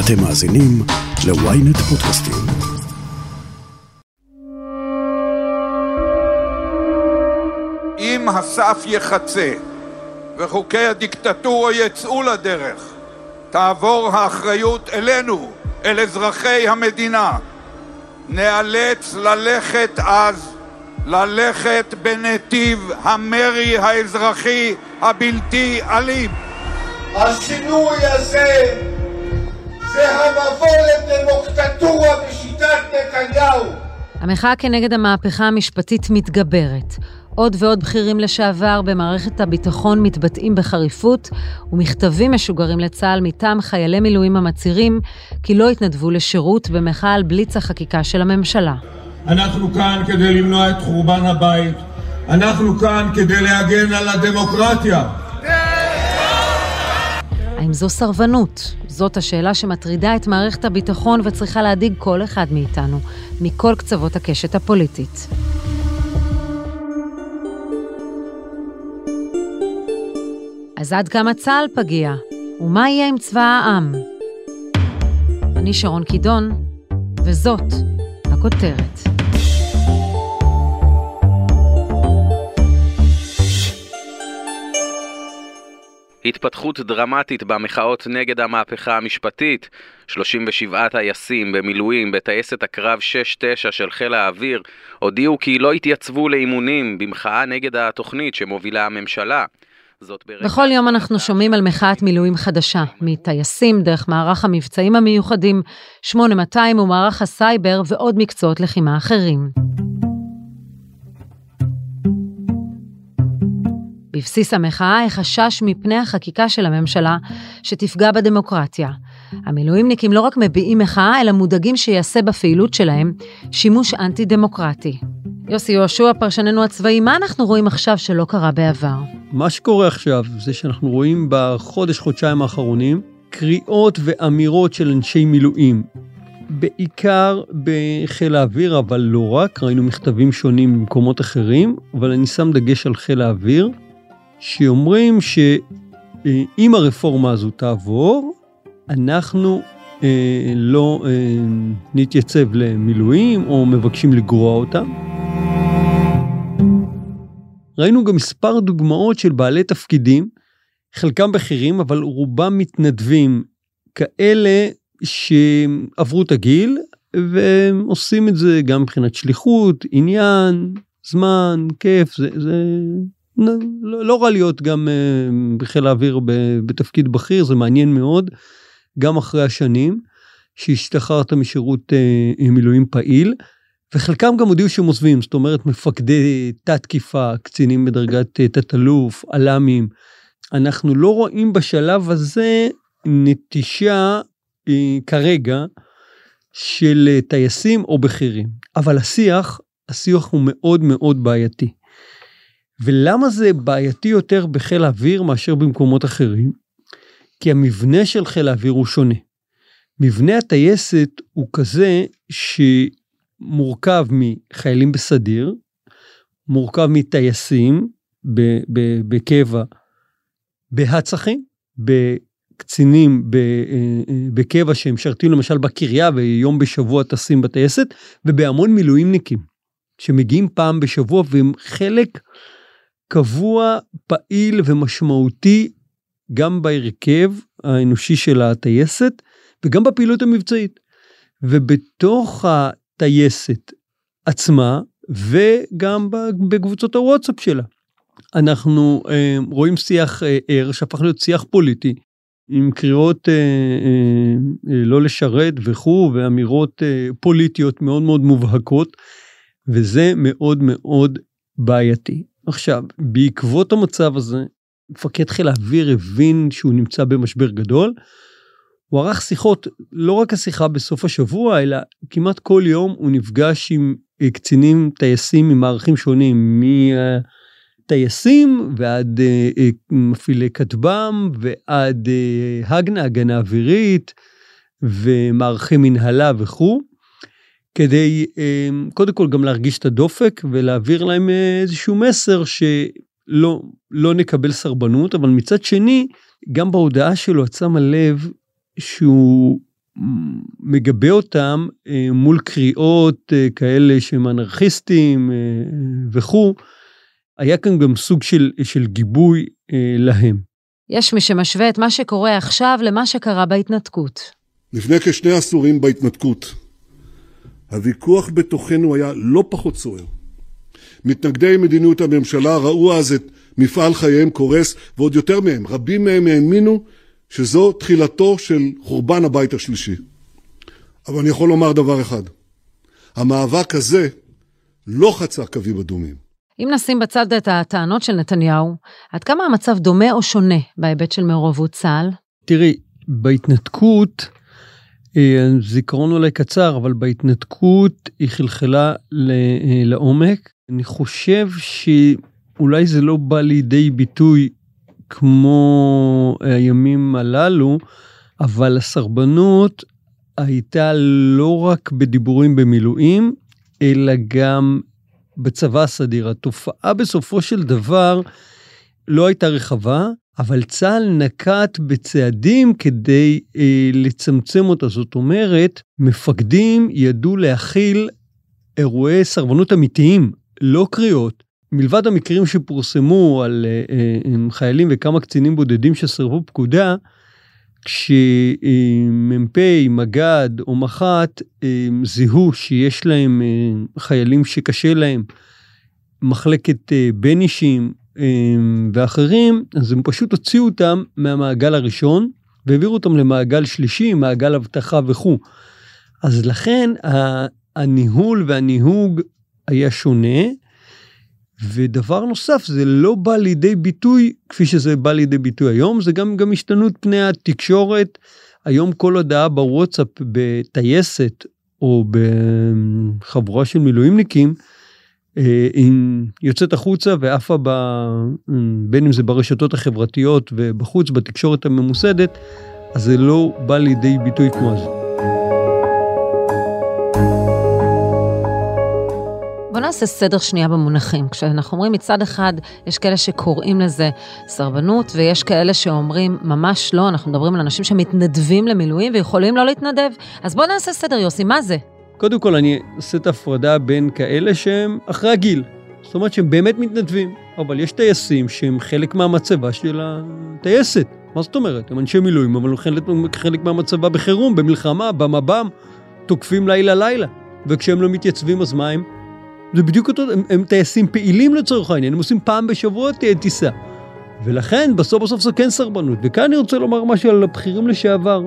אתם מאזינים ל-ynet פודקאסטים. אם הסף יחצה וחוקי הדיקטטורה יצאו לדרך, תעבור האחריות אלינו, אל אזרחי המדינה. נאלץ ללכת אז, ללכת בנתיב המרי האזרחי הבלתי אלים. השינוי הזה זה המבוא לדמוקטטורה בשיטת נתניהו. המחאה כנגד המהפכה המשפטית מתגברת. עוד ועוד בכירים לשעבר במערכת הביטחון מתבטאים בחריפות, ומכתבים משוגרים לצה"ל מטעם חיילי מילואים המצהירים כי לא התנדבו לשירות במחאה על בליץ החקיקה של הממשלה. אנחנו כאן כדי למנוע את חורבן הבית. אנחנו כאן כדי להגן על הדמוקרטיה. האם זו סרבנות? זאת השאלה שמטרידה את מערכת הביטחון וצריכה להדאיג כל אחד מאיתנו, מכל קצוות הקשת הפוליטית. אז עד כמה צה"ל פגיע? ומה יהיה עם צבא העם? אני שרון קידון, וזאת הכותרת. התפתחות דרמטית במחאות נגד המהפכה המשפטית. 37 טייסים במילואים בטייסת הקרב 6-9 של חיל האוויר הודיעו כי לא התייצבו לאימונים במחאה נגד התוכנית שמובילה הממשלה. בכל יום אנחנו שומעים על מחאת מילואים חדשה, מטייסים דרך מערך המבצעים המיוחדים, 8200 ומערך הסייבר ועוד מקצועות לחימה אחרים. בבסיס המחאה החשש מפני החקיקה של הממשלה שתפגע בדמוקרטיה. המילואימניקים לא רק מביעים מחאה, אלא מודאגים שיעשה בפעילות שלהם שימוש אנטי-דמוקרטי. יוסי יהושע, פרשננו הצבאי, מה אנחנו רואים עכשיו שלא קרה בעבר? מה שקורה עכשיו זה שאנחנו רואים בחודש, חודשיים האחרונים, קריאות ואמירות של אנשי מילואים. בעיקר בחיל האוויר, אבל לא רק, ראינו מכתבים שונים במקומות אחרים, אבל אני שם דגש על חיל האוויר, שאומרים שאם הרפורמה הזו תעבור, אנחנו אה, לא אה, נתייצב למילואים או מבקשים לגרוע אותם. ראינו גם מספר דוגמאות של בעלי תפקידים, חלקם בכירים, אבל רובם מתנדבים, כאלה שעברו את הגיל ועושים את זה גם מבחינת שליחות, עניין, זמן, כיף, זה, זה לא, לא רע להיות גם uh, בחיל האוויר בתפקיד בכיר, זה מעניין מאוד, גם אחרי השנים שהשתחררת משירות uh, מילואים פעיל. וחלקם גם הודיעו שהם עוזבים, זאת אומרת מפקדי תת תקיפה, קצינים בדרגת אה, תת-אלוף, אל"מים. אנחנו לא רואים בשלב הזה נטישה אה, כרגע של אה, טייסים או בכירים, אבל השיח, השיח הוא מאוד מאוד בעייתי. ולמה זה בעייתי יותר בחיל האוויר מאשר במקומות אחרים? כי המבנה של חיל האוויר הוא שונה. מבנה הטייסת הוא כזה ש... מורכב מחיילים בסדיר, מורכב מטייסים בקבע, בהצחים, בקצינים אה, אה, בקבע שהם משרתים למשל בקריה ויום בשבוע טסים בטייסת, ובהמון מילואימניקים שמגיעים פעם בשבוע והם חלק קבוע, פעיל ומשמעותי גם בהרכב האנושי של הטייסת וגם בפעילות המבצעית. ובתוך הטייסת עצמה וגם בקבוצות הוואטסאפ שלה. אנחנו אה, רואים שיח אה, ער שהפך להיות שיח פוליטי עם קריאות אה, אה, אה, לא לשרת וכו' ואמירות אה, פוליטיות מאוד מאוד מובהקות וזה מאוד מאוד בעייתי. עכשיו בעקבות המצב הזה מפקד חיל האוויר הבין שהוא נמצא במשבר גדול. הוא ערך שיחות, לא רק השיחה בסוף השבוע, אלא כמעט כל יום הוא נפגש עם אה, קצינים טייסים ממערכים שונים, מטייסים ועד אה, אה, מפעילי כטב"ם ועד הגנה, הגנה אווירית ומערכי מנהלה וכו', כדי קודם כל גם להרגיש את הדופק ולהעביר להם איזשהו מסר שלא לא נקבל סרבנות, אבל מצד שני, גם בהודעה שלו את שמה לב שהוא מגבה אותם אה, מול קריאות אה, כאלה שהם אנרכיסטים אה, וכו', היה כאן גם סוג של, של גיבוי להם. יש מי שמשווה את מה שקורה עכשיו למה שקרה בהתנתקות. לפני כשני עשורים בהתנתקות, הוויכוח בתוכנו היה לא פחות סוער. מתנגדי מדיניות הממשלה ראו אז את מפעל חייהם קורס, ועוד יותר מהם, רבים מהם האמינו שזו תחילתו של חורבן הבית השלישי. אבל אני יכול לומר דבר אחד, המאבק הזה לא חצה קווים אדומים. אם נשים בצד את הטענות של נתניהו, עד כמה המצב דומה או שונה בהיבט של מעורבות צה"ל? תראי, בהתנתקות, זיכרון אולי קצר, אבל בהתנתקות היא חלחלה אה, לעומק. אני חושב שאולי זה לא בא לידי ביטוי כמו הימים הללו, אבל הסרבנות הייתה לא רק בדיבורים במילואים, אלא גם בצבא הסדיר. התופעה בסופו של דבר לא הייתה רחבה, אבל צה"ל נקט בצעדים כדי אה, לצמצם אותה. זאת אומרת, מפקדים ידעו להכיל אירועי סרבנות אמיתיים, לא קריאות, מלבד המקרים שפורסמו על uh, חיילים וכמה קצינים בודדים שסרבו פקודה, כשמ"פ, מג"ד או מח"ט זיהו שיש להם חיילים שקשה להם, מחלקת בין אישים ואחרים, אז הם פשוט הוציאו אותם מהמעגל הראשון והעבירו אותם למעגל שלישי, מעגל אבטחה וכו'. אז לכן הניהול והניהוג היה שונה. ודבר נוסף, זה לא בא לידי ביטוי כפי שזה בא לידי ביטוי היום, זה גם, גם השתנות פני התקשורת. היום כל הודעה בוואטסאפ בטייסת או בחבורה של מילואימניקים, יוצאת החוצה ועפה ב... בין אם זה ברשתות החברתיות ובחוץ בתקשורת הממוסדת, אז זה לא בא לידי ביטוי כמו אז. בוא נעשה סדר שנייה במונחים. כשאנחנו אומרים מצד אחד, יש כאלה שקוראים לזה סרבנות, ויש כאלה שאומרים, ממש לא, אנחנו מדברים על אנשים שמתנדבים למילואים ויכולים לא להתנדב. אז בוא נעשה סדר, יוסי, מה זה? קודם כל, אני אעשה את ההפרדה בין כאלה שהם אחרי הגיל. זאת אומרת שהם באמת מתנדבים, אבל יש טייסים שהם חלק מהמצבה של הטייסת. מה זאת אומרת? הם אנשי מילואים, אבל הם חלק, חלק מהמצבה בחירום, במלחמה, במב"ם, תוקפים לילה-לילה. וכשהם לא מתייצבים, אז מה הם? זה בדיוק אותו, הם, הם טייסים פעילים לצורך העניין, הם עושים פעם בשבוע טיסה. ולכן בסוף בסוף זו כן סרבנות. וכאן אני רוצה לומר משהו על הבכירים לשעבר.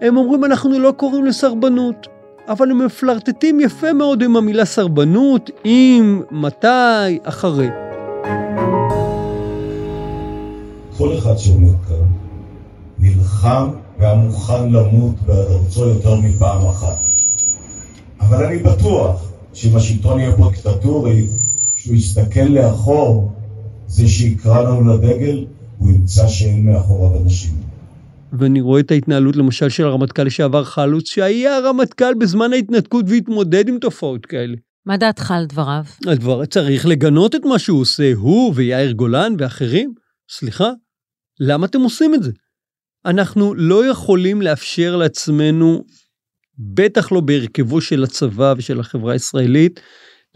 הם אומרים אנחנו לא קוראים לסרבנות, אבל הם מפלרטטים יפה מאוד עם המילה סרבנות, עם, מתי, אחרי. כל אחד שעומד כאן נלחם והיה מוכן למות בעד ארצו יותר מפעם אחת. אבל אני בטוח שאם השלטון יהיה פרוקטטורי, כשהוא יסתכל לאחור, זה שיקרא לנו לדגל, הוא ימצא שאין מאחוריו אנשים. ואני רואה את ההתנהלות למשל של הרמטכ"ל לשעבר חלוץ, שהיה הרמטכ"ל בזמן ההתנתקות והתמודד עם תופעות כאלה. מה דעתך על דבריו? על דבריו, צריך לגנות את מה שהוא עושה, הוא ויאיר גולן ואחרים. סליחה, למה אתם עושים את זה? אנחנו לא יכולים לאפשר לעצמנו בטח לא בהרכבו של הצבא ושל החברה הישראלית,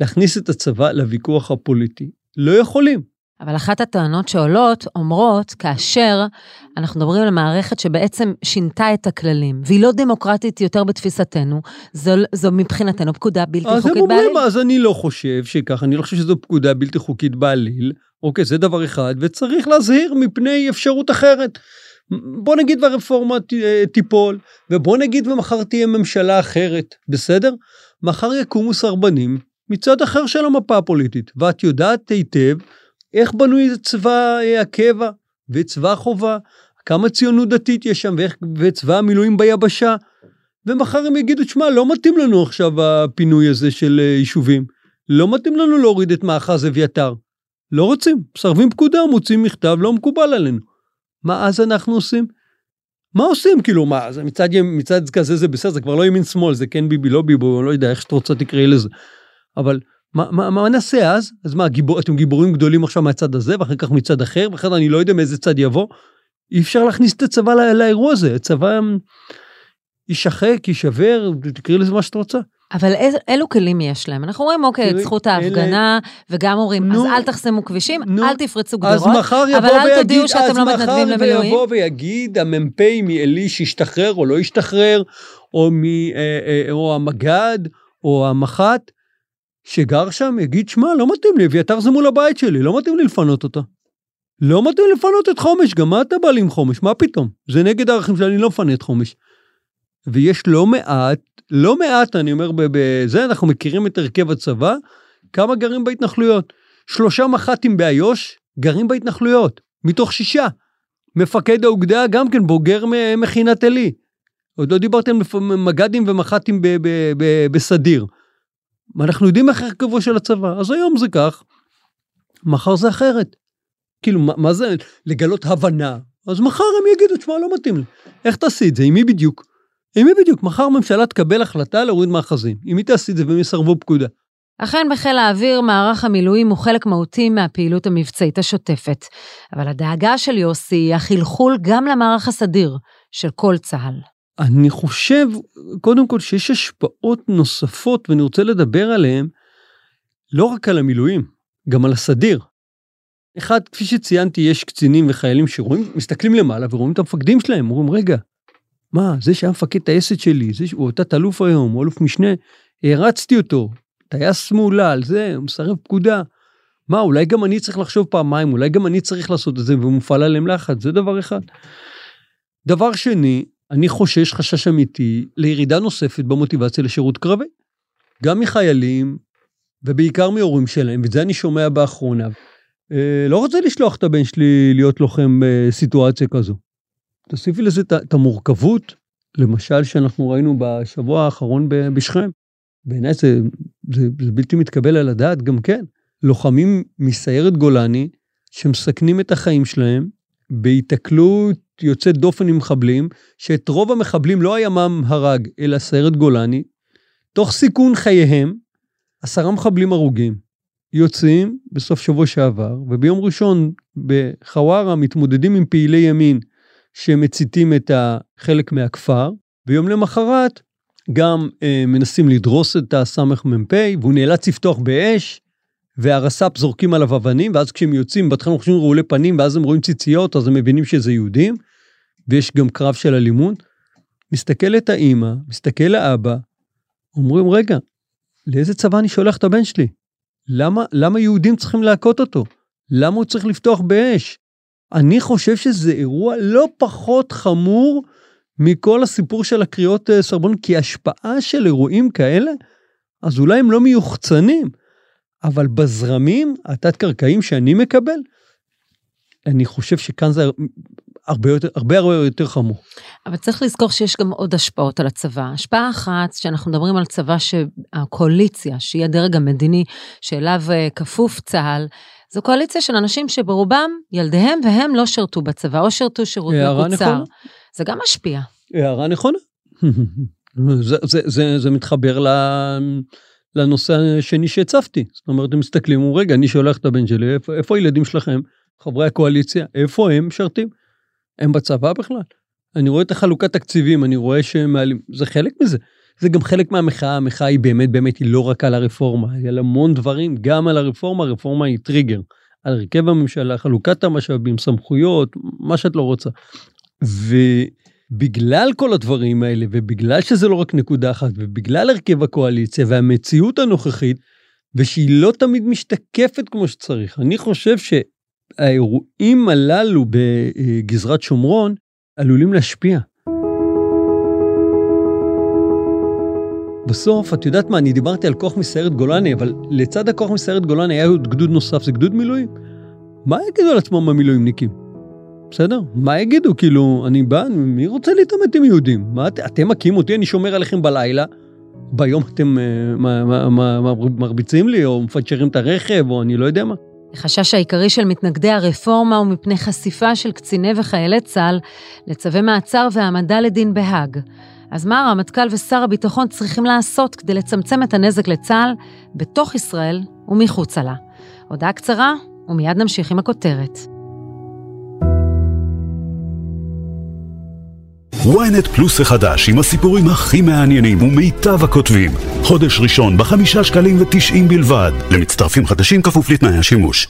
להכניס את הצבא לוויכוח הפוליטי. לא יכולים. אבל אחת הטענות שעולות אומרות, כאשר אנחנו מדברים על מערכת שבעצם שינתה את הכללים, והיא לא דמוקרטית יותר בתפיסתנו, זו, זו מבחינתנו פקודה בלתי חוקית בעליל. אז הם אומרים, אז אני לא חושב שככה, אני לא חושב שזו פקודה בלתי חוקית בעליל. אוקיי, זה דבר אחד, וצריך להזהיר מפני אפשרות אחרת. בוא נגיד והרפורמה אה, תיפול, ובוא נגיד ומחר תהיה ממשלה אחרת, בסדר? מחר יקומו סרבנים מצד אחר של המפה הפוליטית, ואת יודעת היטב איך בנוי צבא אה, הקבע וצבא החובה, כמה ציונות דתית יש שם, ואיך, וצבא המילואים ביבשה. ומחר הם יגידו, שמע, לא מתאים לנו עכשיו הפינוי הזה של אה, יישובים. לא מתאים לנו להוריד את מאחז אביתר. לא רוצים, מסרבים פקודה, מוצאים מכתב, לא מקובל עלינו. מה אז אנחנו עושים? מה עושים? כאילו, מה, זה מצד, מצד כזה זה בסדר, זה כבר לא ימין שמאל, זה כן ביבי, לא ביבי, לא יודע איך שאת רוצה תקראי לזה. אבל מה, מה, מה נעשה אז? אז מה, גיבור, אתם גיבורים גדולים עכשיו מהצד הזה, ואחר כך מצד אחר, ואחר כך אני לא יודע מאיזה צד יבוא. אי אפשר להכניס את הצבא לא, לאירוע הזה, הצבא... יישחק, יישבר, תקראי לזה מה שאת רוצה. אבל איז, אילו כלים יש להם? אנחנו אומרים, אוקיי, את זכות אלה- ההפגנה, וגם אומרים, אז נו, אל תחסמו כבישים, נו, אל תפרצו אז גדרות, מחר יבוא אבל אל ויגיד, תודיעו שאתם אז לא מתנדבים מחר למילואים. ויבוא ויגיד המ"פ מעלי שהשתחרר או לא השתחרר, או, מ, אה, אה, או המג"ד, או המח"ט, שגר שם, יגיד, שמע, לא מתאים לי, אביתר זה מול הבית שלי, לא מתאים לי לפנות אותה. לא מתאים לפנות את חומש, גם מה אתה בא לי עם חומש? מה פתאום? זה נגד הערכים שלי, אני לא מפנה את חומש. ויש לא מעט, לא מעט, אני אומר, בזה, אנחנו מכירים את הרכב הצבא, כמה גרים בהתנחלויות. שלושה מח"טים באיו"ש גרים בהתנחלויות, מתוך שישה. מפקד האוגדה גם כן בוגר מכינת עלי. עוד לא דיברתם על מג"דים ומח"טים בסדיר. אנחנו יודעים איך הרכבו של הצבא, אז היום זה כך, מחר זה אחרת. כאילו, מה, מה זה לגלות הבנה? אז מחר הם יגידו, תשמע, לא מתאים לי. איך תעשי את זה? עם מי בדיוק? עם מי בדיוק? מחר הממשלה תקבל החלטה להוריד מאחזים. עם מי תעשי את זה והם יסרבו פקודה? אכן בחיל האוויר מערך המילואים הוא חלק מהותי מהפעילות המבצעית השוטפת. אבל הדאגה של יוסי היא החלחול גם למערך הסדיר של כל צה"ל. אני חושב, קודם כל, שיש השפעות נוספות, ואני רוצה לדבר עליהן, לא רק על המילואים, גם על הסדיר. אחד, כפי שציינתי, יש קצינים וחיילים שרואים, מסתכלים למעלה ורואים את המפקדים שלהם, אומרים, רגע, מה, זה שהיה מפקד טייסת שלי, זה שהוא תת אלוף היום, הוא אלוף משנה, הערצתי אותו, טייס מהולל, זה, הוא מסרב פקודה. מה, אולי גם אני צריך לחשוב פעמיים, אולי גם אני צריך לעשות את זה, ומופעל עליהם לחץ, זה דבר אחד. דבר שני, אני חושש חשש אמיתי לירידה נוספת במוטיבציה לשירות קרבי. גם מחיילים, ובעיקר מהורים שלהם, ואת זה אני שומע באחרונה. אה, לא רוצה לשלוח את הבן שלי להיות לוחם בסיטואציה כזו. תוסיפי לזה את- המורכבות, למשל, שאנחנו ראינו בשבוע האחרון בשכם. בעיניי זה, זה, זה בלתי מתקבל על הדעת גם כן. לוחמים מסיירת גולני שמסכנים את החיים שלהם בהיתקלות יוצאת דופן עם מחבלים, שאת רוב המחבלים לא הימ"מ הרג, אלא סיירת גולני, תוך סיכון חייהם, עשרה מחבלים הרוגים. יוצאים בסוף שבוע שעבר, וביום ראשון בחווארה מתמודדים עם פעילי ימין שמציתים את חלק מהכפר, ויום למחרת גם אה, מנסים לדרוס את הסמ"פ, והוא נאלץ לפתוח באש, והרס"פ זורקים עליו אבנים, ואז כשהם יוצאים, בהתחלה הם חושבים רעולי פנים, ואז הם רואים ציציות, אז הם מבינים שזה יהודים, ויש גם קרב של אלימות. מסתכלת האימא, מסתכל האבא, אומרים, רגע, לאיזה צבא אני שולח את הבן שלי? למה, למה יהודים צריכים להכות אותו? למה הוא צריך לפתוח באש? אני חושב שזה אירוע לא פחות חמור מכל הסיפור של הקריאות אה, סרבנות, כי השפעה של אירועים כאלה, אז אולי הם לא מיוחצנים, אבל בזרמים התת-קרקעיים שאני מקבל, אני חושב שכאן זה הרבה יותר, הרבה הרבה יותר חמור. אבל צריך לזכור שיש גם עוד השפעות על הצבא. השפעה אחת, שאנחנו מדברים על צבא שהקואליציה, שהיא הדרג המדיני שאליו אה, כפוף צה"ל, זו קואליציה של אנשים שברובם ילדיהם והם לא שירתו בצבא, או שירתו שירות מקוצר. זה גם משפיע. הערה נכונה. זה, זה, זה, זה מתחבר ל, לנושא השני שהצפתי. זאת אומרת, הם מסתכלים, אומרים, רגע, אני שולח את הבן שלי, איפה, איפה הילדים שלכם, חברי הקואליציה, איפה הם משרתים? הם בצבא בכלל. אני רואה את החלוקת תקציבים, אני רואה שהם מעלים, זה חלק מזה. זה גם חלק מהמחאה, המחאה היא באמת באמת היא לא רק על הרפורמה, היא על המון דברים, גם על הרפורמה, הרפורמה היא טריגר. על הרכב הממשלה, חלוקת המשאבים, סמכויות, מה שאת לא רוצה. ובגלל כל הדברים האלה, ובגלל שזה לא רק נקודה אחת, ובגלל הרכב הקואליציה והמציאות הנוכחית, ושהיא לא תמיד משתקפת כמו שצריך, אני חושב שהאירועים הללו בגזרת שומרון עלולים להשפיע. בסוף, את יודעת מה, אני דיברתי על כוח מסיירת גולני, אבל לצד הכוח מסיירת גולני היה עוד גדוד נוסף, זה גדוד מילואים. מה יגידו על עצמם המילואימניקים? בסדר? מה יגידו? כאילו, אני בא, מי רוצה להתעמת עם יהודים? מה, את, אתם מכים אותי, אני שומר עליכם בלילה, ביום אתם uh, מה, מה, מה, מרביצים לי, או מפצ'רים את הרכב, או אני לא יודע מה. החשש העיקרי של מתנגדי הרפורמה הוא מפני חשיפה של קציני וחיילי צה"ל לצווי מעצר והעמדה לדין בהאג. אז מה הרמטכ"ל ושר הביטחון צריכים לעשות כדי לצמצם את הנזק לצה"ל בתוך ישראל ומחוצה לה? הודעה קצרה, ומיד נמשיך עם הכותרת. Ynet פלוס החדש עם הסיפורים הכי מעניינים ומיטב הכותבים. חודש ראשון בחמישה שקלים ותשעים בלבד. למצטרפים חדשים כפוף לתנאי השימוש.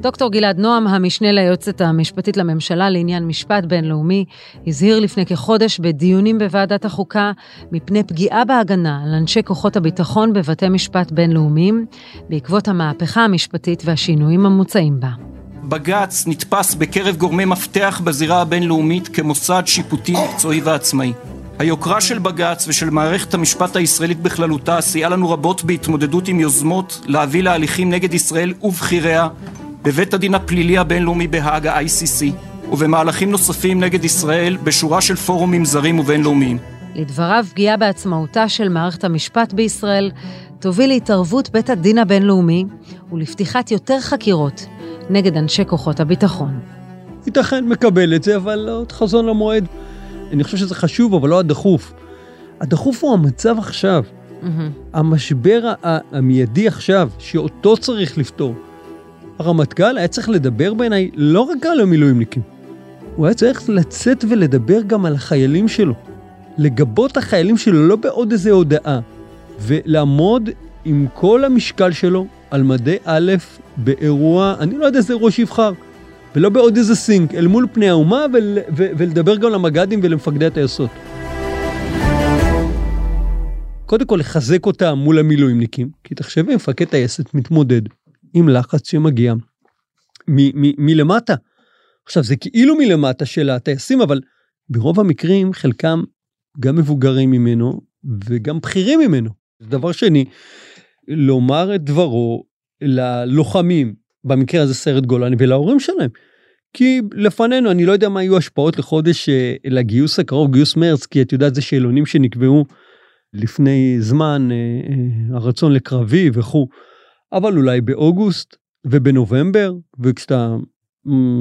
דוקטור גלעד נועם, המשנה ליועצת המשפטית לממשלה לעניין משפט בינלאומי, הזהיר לפני כחודש בדיונים בוועדת החוקה מפני פגיעה בהגנה על אנשי כוחות הביטחון בבתי משפט בינלאומיים, בעקבות המהפכה המשפטית והשינויים המוצעים בה. בג"ץ נתפס בקרב גורמי מפתח בזירה הבינלאומית כמוסד שיפוטי מקצועי ועצמאי. היוקרה של בג"ץ ושל מערכת המשפט הישראלית בכללותה סייעה לנו רבות בהתמודדות עם יוזמות להביא להליכים נגד ישראל ובכיריה בבית הדין הפלילי הבינלאומי בהאג ה-ICC ובמהלכים נוספים נגד ישראל בשורה של פורומים זרים ובינלאומיים. לדבריו, פגיעה בעצמאותה של מערכת המשפט בישראל תוביל להתערבות בית הדין הבינלאומי ולפתיחת יותר חקירות נגד אנשי כוחות הביטחון. ייתכן, מקבל את זה, אבל עוד חזון למועד. אני חושב שזה חשוב, אבל לא הדחוף. הדחוף הוא המצב עכשיו. Mm-hmm. המשבר המיידי עכשיו, שאותו צריך לפתור. הרמטכ"ל היה צריך לדבר בעיניי לא רק על המילואימניקים, הוא היה צריך לצאת ולדבר גם על החיילים שלו. לגבות את החיילים שלו לא בעוד איזה הודעה, ולעמוד עם כל המשקל שלו על מדי א' באירוע, אני לא יודע איזה אירוע שיבחר, ולא בעוד איזה סינק, אל מול פני האומה ול, ו, ולדבר גם למג"דים ולמפקדי הטייסות. קודם כל לחזק אותם מול המילואימניקים, כי תחשבי, מפקד טייסת מתמודד עם לחץ שמגיע מ- מ- מלמטה. עכשיו, זה כאילו מלמטה של הטייסים, אבל ברוב המקרים חלקם גם מבוגרים ממנו וגם בכירים ממנו. דבר שני, לומר את דברו ללוחמים, במקרה הזה סרט גולני, ולהורים שלהם. כי לפנינו, אני לא יודע מה יהיו השפעות לחודש אה, לגיוס הקרוב, גיוס מרץ, כי את יודעת, זה שאלונים שנקבעו לפני זמן, אה, אה, הרצון לקרבי וכו'. אבל אולי באוגוסט ובנובמבר, וכשאתה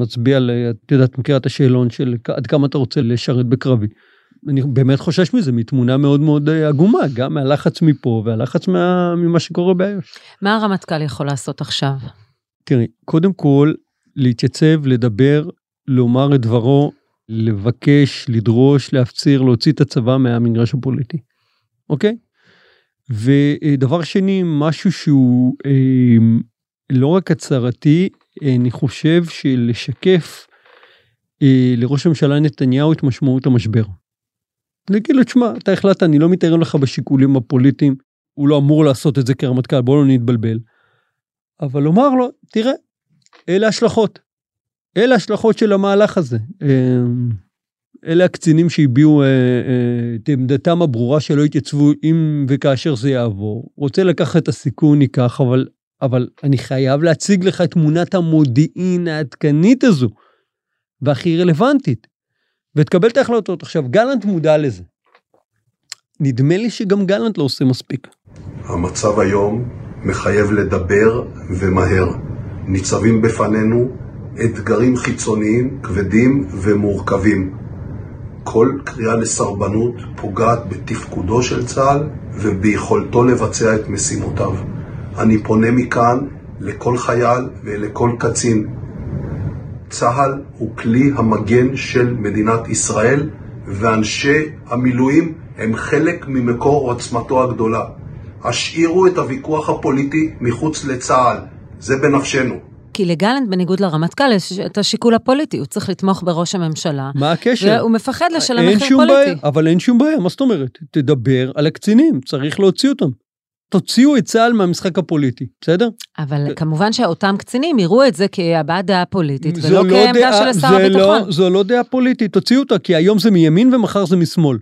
מצביע, את יודעת, מכירה את השאלון של עד כמה אתה רוצה לשרת בקרבי. אני באמת חושש מזה, מתמונה מאוד מאוד אה, עגומה, גם מהלחץ מפה והלחץ מה, ממה שקורה באיו"ש. מה הרמטכ"ל יכול לעשות עכשיו? תראי, קודם כל, להתייצב, לדבר, לומר את דברו, לבקש, לדרוש, להפציר, להוציא את הצבא מהמגרש הפוליטי, אוקיי? ודבר שני, משהו שהוא אה, לא רק הצהרתי, אני חושב שלשקף אה, לראש הממשלה נתניהו את משמעות המשבר. להגיד לו, תשמע, אתה החלטת, אני לא מתערב לך בשיקולים הפוליטיים, הוא לא אמור לעשות את זה כרמטכ"ל, בוא לא נתבלבל. אבל לומר לו, תראה, אלה השלכות. אלה השלכות של המהלך הזה. אלה הקצינים שהביעו אה, אה, את עמדתם הברורה שלא יתייצבו אם וכאשר זה יעבור. רוצה לקחת את הסיכון, ייקח, אבל, אבל אני חייב להציג לך את תמונת המודיעין העדכנית הזו, והכי רלוונטית, ותקבל את ההחלטות. עכשיו, גלנט מודע לזה. נדמה לי שגם גלנט לא עושה מספיק. המצב היום מחייב לדבר ומהר. ניצבים בפנינו אתגרים חיצוניים כבדים ומורכבים. כל קריאה לסרבנות פוגעת בתפקודו של צה"ל וביכולתו לבצע את משימותיו. אני פונה מכאן לכל חייל ולכל קצין. צה"ל הוא כלי המגן של מדינת ישראל, ואנשי המילואים הם חלק ממקור עוצמתו הגדולה. השאירו את הוויכוח הפוליטי מחוץ לצה"ל, זה בנפשנו. כי לגלנט, בניגוד לרמטכ"ל, יש את השיקול הפוליטי, הוא צריך לתמוך בראש הממשלה. מה הקשר? והוא מפחד לשלם מחיר פוליטי. בעיה, אבל אין שום בעיה, מה זאת אומרת? תדבר על הקצינים, צריך להוציא אותם. תוציאו את צה"ל מהמשחק הפוליטי, בסדר? אבל כמובן שאותם קצינים יראו את זה כהבעת דעה פוליטית, ולא לא כעמדה דעה, של שר הביטחון. לא, זו לא דעה פוליטית, תוציאו אותה, כי היום זה מימין ומחר זה משמאל.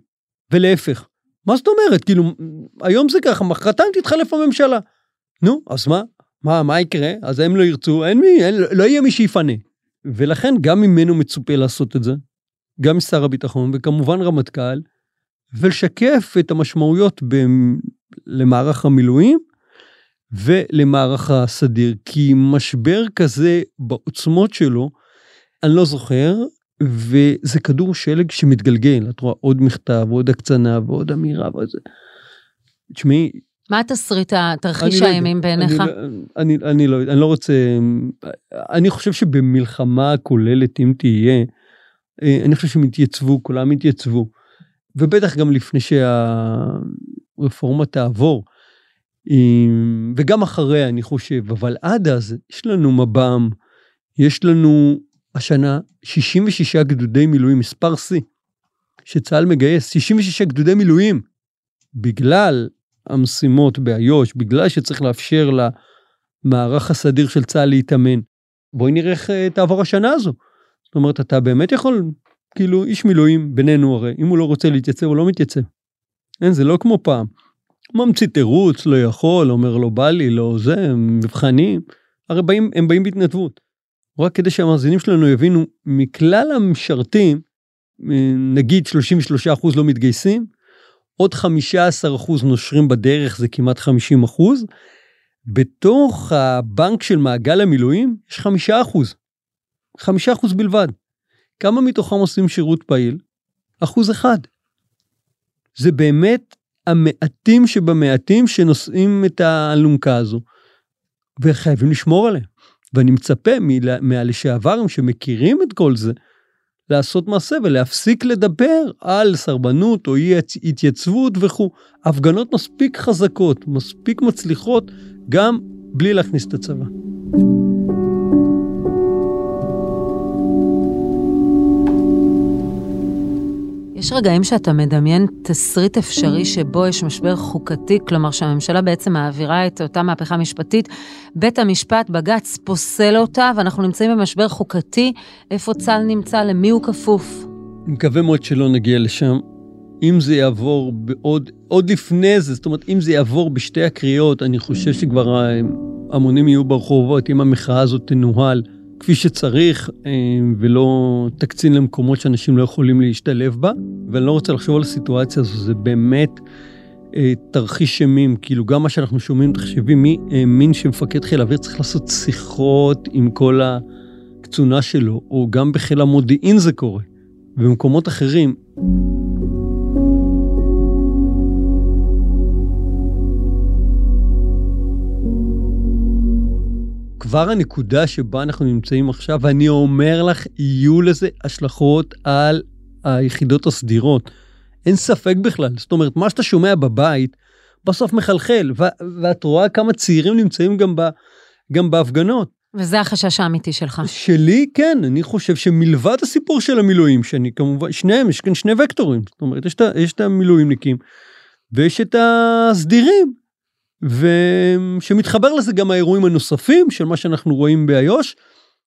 ולהפך. מה זאת אומרת? כאילו, היום זה ככה, מחרתיים תתחלף הממשלה. נו, אז מה? מה, מה יקרה? אז הם לא ירצו, אין מי, אין, לא יהיה מי שיפנה. ולכן גם ממנו מצופה לעשות את זה, גם משר הביטחון וכמובן רמטכ"ל, ולשקף את המשמעויות ב, למערך המילואים ולמערך הסדיר. כי משבר כזה בעוצמות שלו, אני לא זוכר, וזה כדור שלג שמתגלגל, את רואה עוד מכתב, עוד הקצנה ועוד אמירה וזה. תשמעי, מה התסריט, תרחיש לא האימים בעיניך? אני, לא- אני, אני, לא, אני לא רוצה, אני חושב שבמלחמה כוללת, אם תהיה, אה, אני חושב שהם יתייצבו, כולם יתייצבו. ובטח גם לפני שהרפורמה תעבור. וגם אחריה, אני חושב, אבל עד אז יש לנו מב"ם, יש לנו השנה 66 גדודי מילואים, מספר שיא, שצה"ל מגייס, 66 גדודי מילואים, בגלל המשימות באיו"ש, בגלל שצריך לאפשר למערך הסדיר של צה"ל להתאמן. בואי נראה איך אה, תעבור השנה הזו. זאת אומרת, אתה באמת יכול, כאילו, איש מילואים בינינו הרי, אם הוא לא רוצה להתייצב, הוא לא מתייצב. אין, זה לא כמו פעם. ממציא תירוץ, לא יכול, אומר לא בא לי, לא זה, מבחנים. הרי באים, הם באים בהתנדבות. רק כדי שהמאזינים שלנו יבינו, מכלל המשרתים, נגיד 33% לא מתגייסים, עוד 15% נושרים בדרך, זה כמעט 50%. בתוך הבנק של מעגל המילואים יש 5%. 5% בלבד. כמה מתוכם עושים שירות פעיל? אחוז אחד. זה באמת המעטים שבמעטים שנושאים את האלונקה הזו, וחייבים לשמור עליהם. ואני מצפה מהלשעברים שמכירים את כל זה, לעשות מעשה ולהפסיק לדבר על סרבנות או אי התייצבות וכו'. הפגנות מספיק חזקות, מספיק מצליחות, גם בלי להכניס את הצבא. יש רגעים שאתה מדמיין תסריט אפשרי שבו יש משבר חוקתי, כלומר שהממשלה בעצם מעבירה את אותה מהפכה משפטית, בית המשפט, בג"ץ, פוסל אותה, ואנחנו נמצאים במשבר חוקתי, איפה צה"ל נמצא, למי הוא כפוף? אני מקווה מאוד שלא נגיע לשם. אם זה יעבור בעוד, עוד לפני זה, זאת אומרת, אם זה יעבור בשתי הקריאות, אני חושב שכבר המונים יהיו ברחובות, אם המחאה הזאת תנוהל. כפי שצריך, אה, ולא תקצין למקומות שאנשים לא יכולים להשתלב בה. ואני לא רוצה לחשוב על הסיטואציה הזו, זה באמת אה, תרחיש אימים, כאילו גם מה שאנחנו שומעים, תחשבי, מי האמין שמפקד חיל האוויר צריך לעשות שיחות עם כל הקצונה שלו, או גם בחיל המודיעין זה קורה, במקומות אחרים. כבר הנקודה שבה אנחנו נמצאים עכשיו, ואני אומר לך, יהיו לזה השלכות על היחידות הסדירות. אין ספק בכלל. זאת אומרת, מה שאתה שומע בבית, בסוף מחלחל, ו- ואת רואה כמה צעירים נמצאים גם, ב- גם בהפגנות. וזה החשש האמיתי שלך. שלי, כן, אני חושב שמלבד הסיפור של המילואים, שאני כמובן, שניהם, יש כאן שני וקטורים. זאת אומרת, יש את, יש את המילואימניקים, ויש את הסדירים. ושמתחבר לזה גם האירועים הנוספים של מה שאנחנו רואים באיו"ש,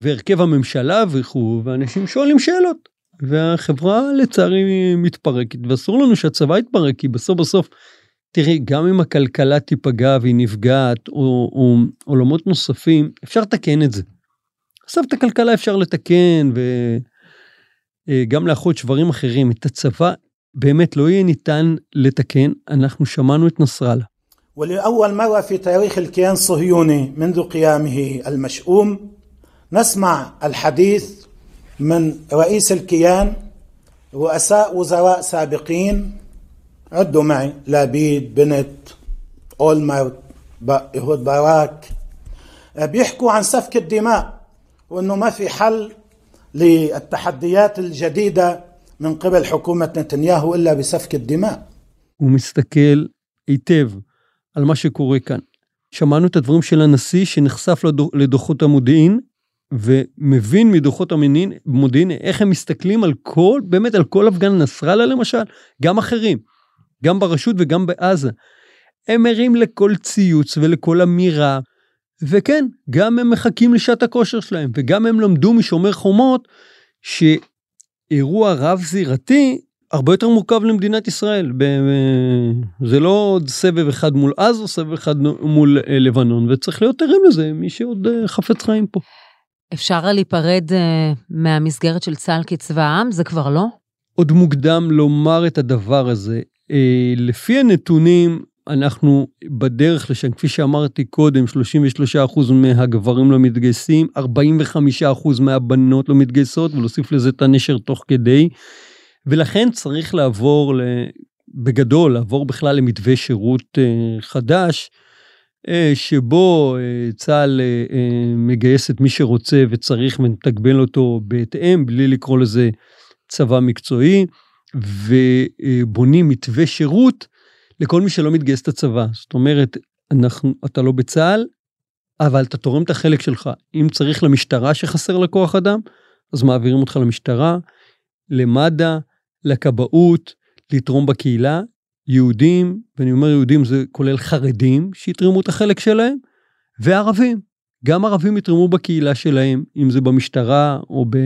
והרכב הממשלה וכו', ואנשים שואלים שאלות. והחברה לצערי מתפרקת, ואסור לנו שהצבא יתפרק, כי בסוף בסוף, תראי, גם אם הכלכלה תיפגע והיא נפגעת, או, או עולמות נוספים, אפשר לתקן את זה. בסוף את הכלכלה אפשר לתקן, וגם לאחות שברים אחרים. את הצבא באמת לא יהיה ניתן לתקן, אנחנו שמענו את נסראללה. ولأول مرة في تاريخ الكيان الصهيوني منذ قيامه المشؤوم نسمع الحديث من رئيس الكيان رؤساء وزراء سابقين عدوا معي لابيد بنت اولمرت يهود باراك بيحكوا عن سفك الدماء وانه ما في حل للتحديات الجديده من قبل حكومه نتنياهو الا بسفك الدماء. ومستقل היטב על מה שקורה כאן. שמענו את הדברים של הנשיא שנחשף לדוחות המודיעין, ומבין מדוחות המודיעין איך הם מסתכלים על כל, באמת על כל אפגן נסראללה למשל, גם אחרים, גם ברשות וגם בעזה. הם ערים לכל ציוץ ולכל אמירה, וכן, גם הם מחכים לשעת הכושר שלהם, וגם הם למדו משומר חומות, שאירוע רב זירתי הרבה יותר מורכב למדינת ישראל. זה לא עוד סבב אחד מול עזה, סבב אחד מול אה, לבנון, וצריך להיות ערים לזה, מי שעוד אה, חפץ חיים פה. אפשר להיפרד אה, מהמסגרת של צה"ל כצבא העם? זה כבר לא? עוד מוקדם לומר את הדבר הזה. לפי הנתונים, אנחנו בדרך לשם, כפי שאמרתי קודם, 33% מהגברים לא מתגייסים, 45% מהבנות לא מתגייסות, ולהוסיף לזה את הנשר תוך כדי. ולכן צריך לעבור בגדול, לעבור בכלל למתווה שירות אה, חדש, אה, שבו אה, צה"ל מגייס את מי שרוצה וצריך ומתגבל אותו בהתאם, בלי לקרוא לזה צבא מקצועי, ובונים מתווה שירות לכל מי שלא מתגייס את הצבא. זאת אומרת, אנחנו, אתה לא בצה"ל, אבל אתה תורם את החלק שלך. אם צריך למשטרה שחסר לה כוח אדם, אז מעבירים אותך למשטרה, למד"א, לכבאות, לתרום בקהילה, יהודים, ואני אומר יהודים זה כולל חרדים שיתרמו את החלק שלהם, וערבים. גם ערבים יתרמו בקהילה שלהם, אם זה במשטרה או ב,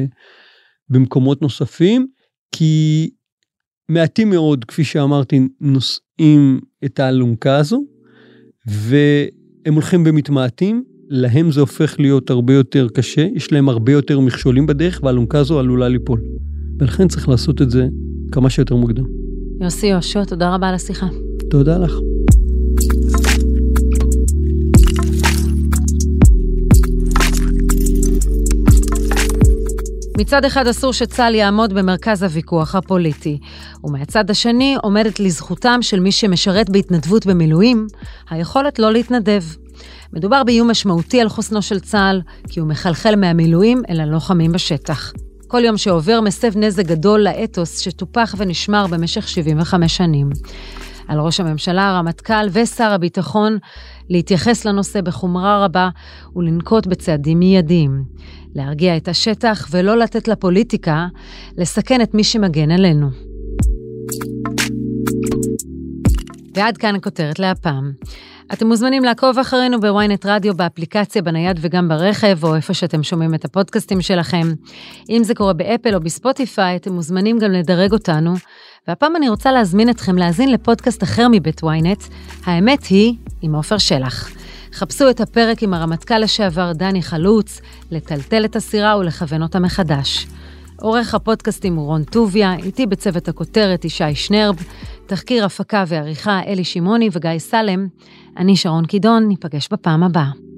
במקומות נוספים, כי מעטים מאוד, כפי שאמרתי, נושאים את האלונקה הזו, והם הולכים ומתמעטים, להם זה הופך להיות הרבה יותר קשה, יש להם הרבה יותר מכשולים בדרך, והאלונקה הזו עלולה ליפול. ולכן צריך לעשות את זה כמה שיותר מוקדם. יוסי יהושע, תודה רבה על השיחה. תודה לך. מצד אחד אסור שצה"ל יעמוד במרכז הוויכוח הפוליטי, ומהצד השני עומדת לזכותם של מי שמשרת בהתנדבות במילואים, היכולת לא להתנדב. מדובר באיום משמעותי על חוסנו של צה"ל, כי הוא מחלחל מהמילואים אל הלוחמים בשטח. כל יום שעובר מסב נזק גדול לאתוס שטופח ונשמר במשך 75 שנים. על ראש הממשלה, הרמטכ"ל ושר הביטחון להתייחס לנושא בחומרה רבה ולנקוט בצעדים מיידיים. להרגיע את השטח ולא לתת לפוליטיקה לסכן את מי שמגן עלינו. ועד כאן הכותרת להפעם. אתם מוזמנים לעקוב אחרינו בוויינט רדיו, באפליקציה, בנייד וגם ברכב, או איפה שאתם שומעים את הפודקאסטים שלכם. אם זה קורה באפל או בספוטיפיי, אתם מוזמנים גם לדרג אותנו. והפעם אני רוצה להזמין אתכם להאזין לפודקאסט אחר מבית וויינט, האמת היא עם עופר שלח. חפשו את הפרק עם הרמטכ"ל לשעבר דני חלוץ, לטלטל את הסירה ולכוון אותה מחדש. עורך הפודקאסטים הוא רון טוביה, איתי בצוות הכותרת ישי שנרב, תחקיר הפקה ועריכה אלי שמעוני וגיא סלם. אני שרון קידון, ניפגש בפעם הבאה.